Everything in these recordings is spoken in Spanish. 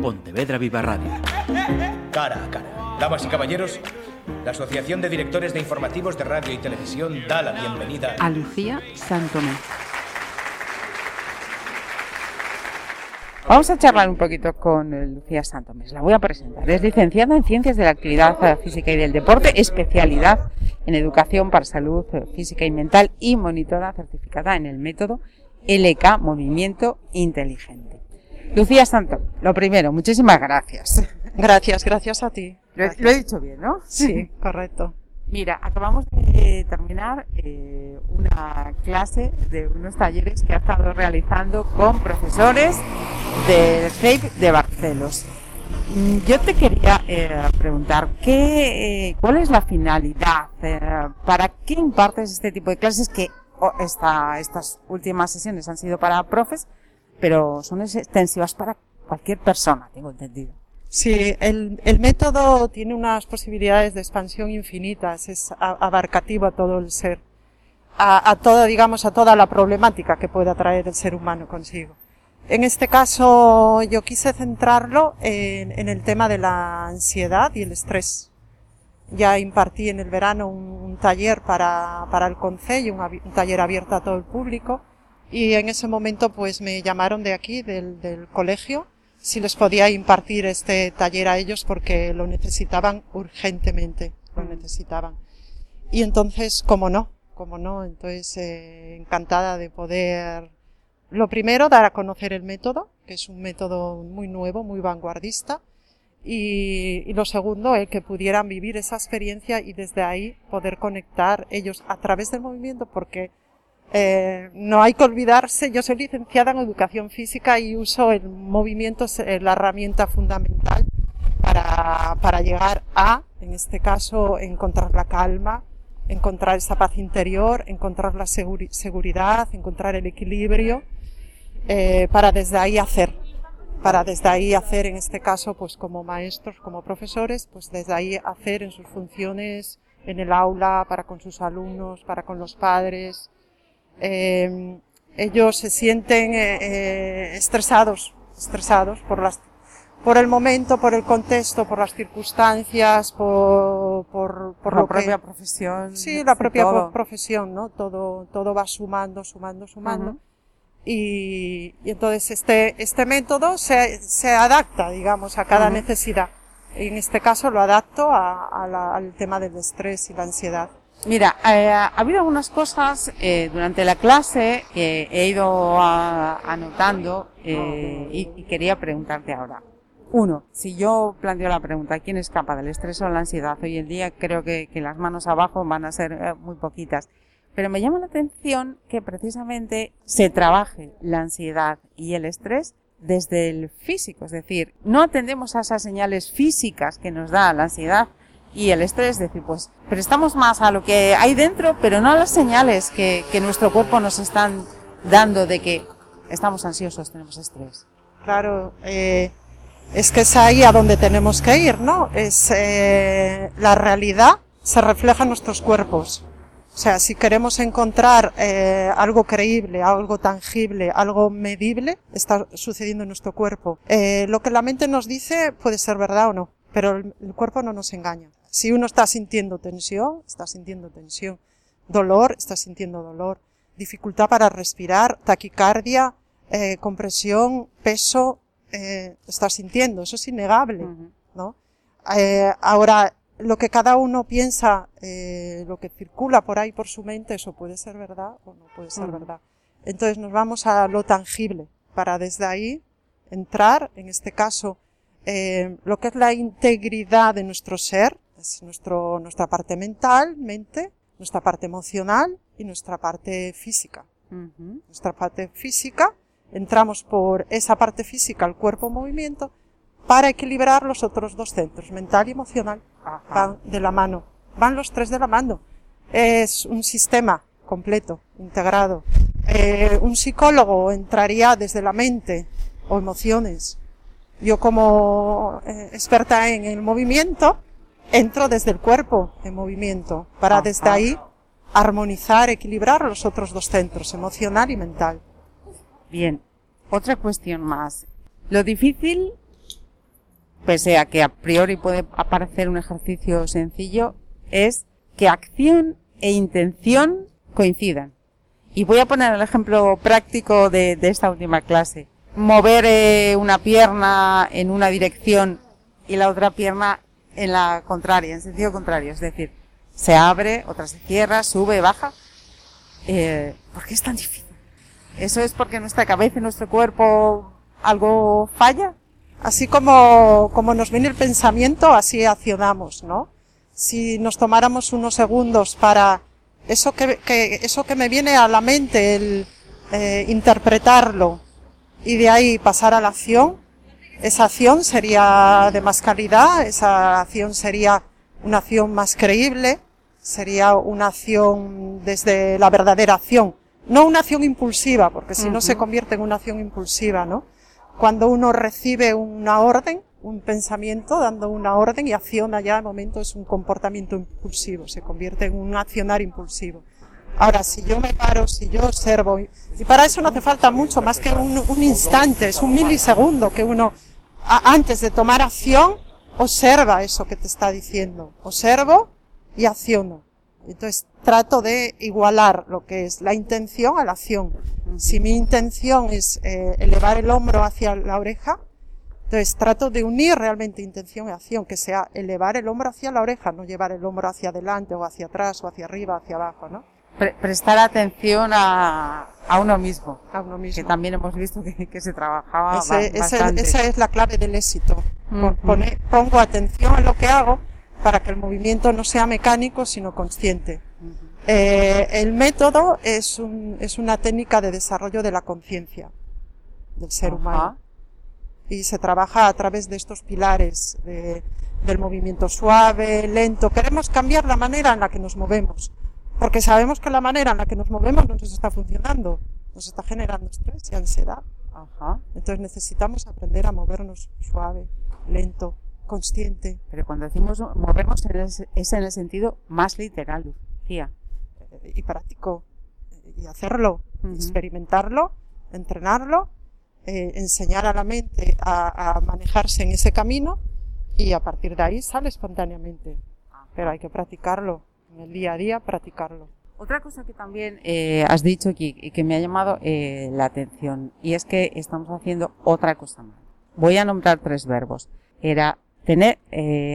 Pontevedra Viva Radio. Cara a cara. Damas y caballeros, la Asociación de Directores de Informativos de Radio y Televisión da la bienvenida a Lucía Santomé. Vamos a charlar un poquito con Lucía Santomés. La voy a presentar. Es licenciada en Ciencias de la Actividad Física y del Deporte, especialidad en Educación para Salud Física y Mental y monitora certificada en el método LK Movimiento Inteligente. Lucía Santo, lo primero, muchísimas gracias. Gracias, gracias a ti. Lo, he dicho bien, ¿no? Sí, correcto. Mira, acabamos de terminar eh, una clase de unos talleres que ha estado realizando con profesores del CEIP de Barcelos. Mm, yo te quería eh, preguntar, ¿qué, eh, ¿cuál es la finalidad? ¿Para qué impartes este tipo de clases que esta, estas últimas sesiones han sido para profes, pero son extensivas para cualquier persona, tengo entendido? Sí, el, método tiene unas posibilidades de expansión infinitas, es abarcativo a todo el ser, a, a toda, digamos, a toda la problemática que pueda traer el ser humano consigo. En este caso, yo quise centrarlo en, el tema de la ansiedad y el estrés. Ya impartí en el verano un, taller para, el Concello, un, un, taller abierto a todo el público, y en ese momento pues me llamaron de aquí, del, del colegio, si les podía impartir este taller a ellos porque lo necesitaban urgentemente, lo necesitaban. Y entonces, como no, como no, entonces eh, encantada de poder, lo primero, dar a conocer el método, que es un método muy nuevo, muy vanguardista, y, y lo segundo, el que pudieran vivir esa experiencia y desde ahí poder conectar ellos a través del movimiento, porque eh, no hay que olvidarse, yo soy licenciada en educación física y uso el movimiento, es la herramienta fundamental para, para llegar a, en este caso, encontrar la calma, encontrar esa paz interior, encontrar la seguridad, encontrar el equilibrio, eh, para desde ahí hacer, para desde ahí hacer, en este caso, pues como maestros, como profesores, pues desde ahí hacer en sus funciones en el aula, para con sus alumnos, para con los padres, eh, ellos se sienten eh, eh, estresados, estresados por las por el momento, por el contexto, por las circunstancias, por, por, por la propia profesión. Sí, la propia profesión, ¿no? Todo, todo va sumando, sumando, sumando. y, y, entonces este, este método se, se adapta, digamos, a cada necesidad. En este caso lo adapto a, a la, al tema del estrés y la ansiedad. Mira, eh, ha habido algunas cosas eh, durante la clase que he ido anotando eh, y, quería preguntarte ahora. Uno, si yo planteo la pregunta, ¿quién escapa del estrés o la ansiedad? Hoy en día creo que, que las manos abajo van a ser eh, muy poquitas. Pero me llama la atención que precisamente se trabaje la ansiedad y el estrés desde el físico. Es decir, no atendemos a esas señales físicas que nos da la ansiedad y el estrés, es decir, pues prestamos más a lo que hay dentro, pero no a las señales que, que nuestro cuerpo nos están dando de que estamos ansiosos, tenemos estrés. Claro, eh, es que es ahí a donde tenemos que ir, ¿no? Es eh, la realidad se refleja en nuestros cuerpos. O sea, si queremos encontrar eh, algo creíble, algo tangible, algo medible, está sucediendo en nuestro cuerpo. Eh, lo que la mente nos dice puede ser verdad o no, pero el cuerpo no nos engaña. Si uno está sintiendo tensión, está sintiendo tensión. Dolor, está sintiendo dolor. Dificultad para respirar, taquicardia, eh, compresión, peso, eh, está sintiendo. Eso es innegable, ¿no? Eh, ahora, lo que cada uno piensa, eh, lo que circula por ahí por su mente, eso puede ser verdad o no puede ser verdad. Entonces nos vamos a lo tangible para desde ahí entrar, en este caso, eh, lo que es la integridad de nuestro ser, es nuestro, nuestra parte mental, mente, nuestra parte emocional y nuestra parte física. Nuestra parte física, entramos por esa parte física, el cuerpo movimiento, para equilibrar los otros dos centros, mental y emocional. Van de la mano. Van los tres de la mano. Es un sistema completo, integrado. Eh, un psicólogo entraría desde la mente o emociones. Yo como eh, experta en el movimiento, entro desde el cuerpo en movimiento para desde ahí armonizar, equilibrar los otros dos centros, emocional y mental. Bien, otra cuestión más. Lo difícil pese a que a priori puede aparecer un ejercicio sencillo, es que acción e intención coincidan. Y voy a poner el ejemplo práctico de, esta última clase. Mover eh, una pierna en una dirección y la otra pierna en la contraria, en sentido contrario. Es decir, se abre, otra se cierra, sube, baja. Eh, ¿Por qué es tan difícil? ¿Eso es porque nuestra cabeza y nuestro cuerpo algo falla? Así como, como nos viene el pensamiento, así accionamos, ¿no? Si nos tomáramos unos segundos para eso que, eso que me viene a la mente, el eh, interpretarlo y de ahí pasar a la acción, esa acción sería de más calidad, esa acción sería una acción más creíble, sería una acción desde la verdadera acción, no una acción impulsiva, porque si no se convierte en una acción impulsiva, ¿no? Cuando uno recibe una orden, un pensamiento dando una orden y acciona ya de momento es un comportamiento impulsivo, se convierte en un accionar impulsivo. Ahora, si yo me paro, si yo observo, y para eso no hace falta mucho más que un, un instante, es un milisegundo que uno, antes de tomar acción, observa eso que te está diciendo. Observo y acciono. Entonces trato de igualar lo que es la intención a la acción. Si mi intención es eh, elevar el hombro hacia la oreja, entonces trato de unir realmente intención y acción, que sea elevar el hombro hacia la oreja, no llevar el hombro hacia adelante o hacia atrás o hacia arriba, hacia abajo, ¿no? Prestar atención a, a, uno mismo. A uno mismo. Que también hemos visto que, que se trabajaba ese, bastante. esa es la clave del éxito. pongo atención a lo que hago para que el movimiento no sea mecánico, sino consciente. eh, el método es, un, es una técnica de desarrollo de la conciencia del ser humano y se trabaja a través de estos pilares de, del movimiento suave, lento. Queremos cambiar la manera en la que nos movemos, porque sabemos que la manera en la que nos movemos no nos está funcionando, nos está generando estrés y ansiedad. Ajá. Entonces necesitamos aprender a movernos suave, lento, consciente. Pero cuando decimos movernos es en el sentido más literal, Lucía. Eh, y práctico. Y hacerlo, experimentarlo, entrenarlo eh, enseñar a la mente a, manejarse en ese camino y a partir de ahí sale espontáneamente. Pero hay que practicarlo, en el día a día practicarlo. Otra cosa que también eh, has dicho aquí y que me ha llamado eh, la atención y es que estamos haciendo otra cosa mal. Voy a nombrar tres verbos. Era tener,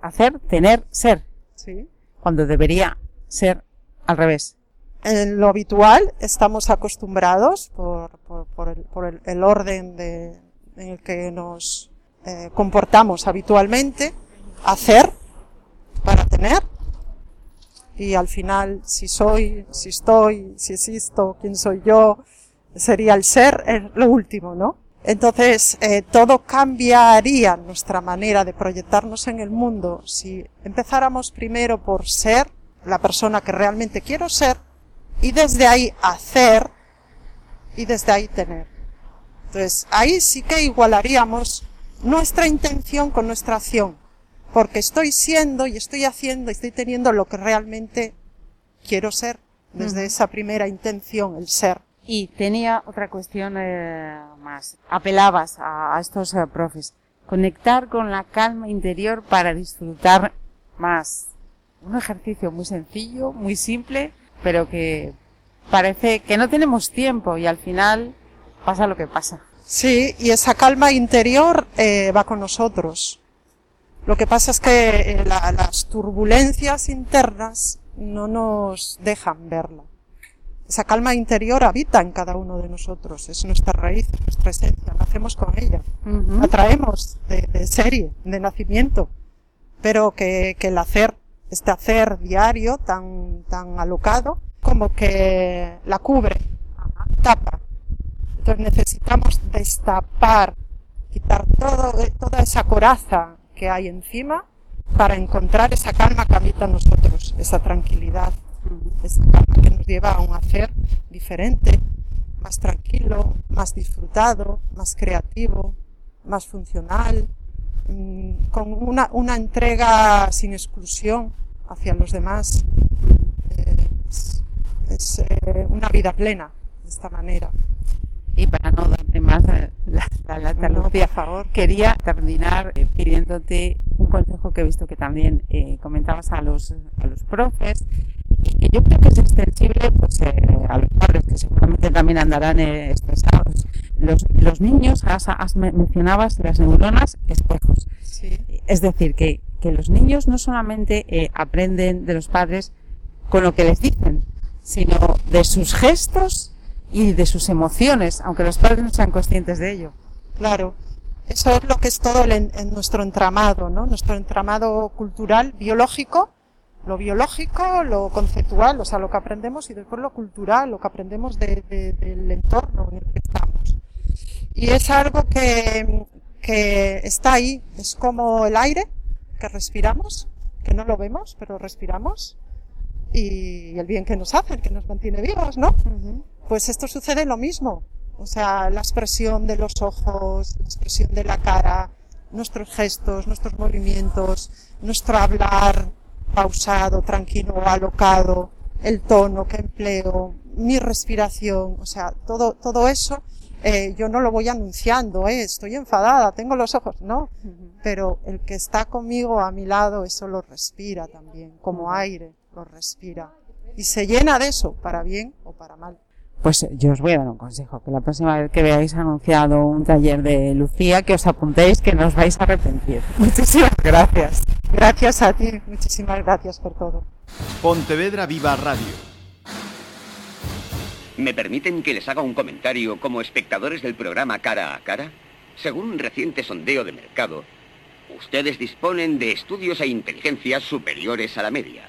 hacer, tener, ser. Sí. Cuando debería ser al revés en lo habitual estamos acostumbrados por, por, por, el, por el, el, orden de, en el que nos eh, comportamos habitualmente, hacer para tener. Y al final, si soy, si estoy, si existo, quién soy yo, sería el ser, es lo último, ¿no? Entonces, eh, todo cambiaría nuestra manera de proyectarnos en el mundo si empezáramos primero por ser la persona que realmente quiero ser y desde ahí hacer y desde ahí tener. Entonces, ahí sí que igualaríamos nuestra intención con nuestra acción, porque estoy siendo y estoy haciendo y estoy teniendo lo que realmente quiero ser desde esa primera intención, el ser. Y tenía otra cuestión eh, más. Apelabas a, estos eh, profes. Conectar con la calma interior para disfrutar más. Un ejercicio muy sencillo, muy simple, pero que parece que no tenemos tiempo y al final pasa lo que pasa. Sí, y esa calma interior eh, va con nosotros. Lo que pasa es que eh, las turbulencias internas no nos dejan verla. Esa calma interior habita en cada uno de nosotros, es nuestra raíz, nuestra esencia, nacemos con ella, la traemos de, serie, de nacimiento, pero que, que el hacer este hacer diario tan, tan alocado, como que la cubre, tapa. Entonces necesitamos destapar, quitar todo, toda esa coraza que hay encima para encontrar esa calma que habita nosotros, esa tranquilidad, esa calma que nos lleva a un hacer diferente, más tranquilo, más disfrutado, más creativo, más funcional, Mm, con una, una entrega sin exclusión hacia los demás. es, eh, una vida plena de esta manera. Y para no más, eh, la, Lucía. por favor. Quería terminar eh, pidiéndote un consejo que he visto que también eh, comentabas a los, a los profes, y que yo creo que es extensible pues, eh, a los padres, que seguramente también andarán eh, estresados. Los, los niños, has, has men- mencionabas las neuronas espejos. Sí. Es decir, que, que los niños no solamente eh, aprenden de los padres con lo que les dicen, sino de sus gestos y de sus emociones, aunque los padres no sean conscientes de ello. Claro, eso es lo que es todo el en, en nuestro entramado, ¿no? Nuestro entramado cultural, biológico, lo biológico, lo conceptual, o sea, lo que aprendemos y después lo cultural, lo que aprendemos de- de- del entorno en el que estamos. Y es algo que, que está ahí, es como el aire que respiramos, que no lo vemos, pero respiramos, y el bien que nos hace, el que nos mantiene vivos, ¿no? Pues esto sucede lo mismo. O sea, la expresión de los ojos, la expresión de la cara, nuestros gestos, nuestros movimientos, nuestro hablar pausado, tranquilo, alocado, el tono que empleo, mi respiración, o sea, todo, todo eso, eh, yo no lo voy anunciando, eh, estoy enfadada, tengo los ojos, no, pero el que está conmigo a mi lado, eso lo respira también, como aire, lo respira. Y se llena de eso, para bien o para mal. Pues eh, yo os voy a dar un consejo, que la próxima vez que veáis anunciado un taller de Lucía, que os apuntéis, que no os vais a arrepentir. Muchísimas gracias. Gracias a ti, muchísimas gracias por todo. Pontevedra Viva Radio. ¿Me permiten que les haga un comentario como espectadores del programa Cara a Cara? Según un reciente sondeo de mercado, ustedes disponen de estudios e inteligencias superiores a la media.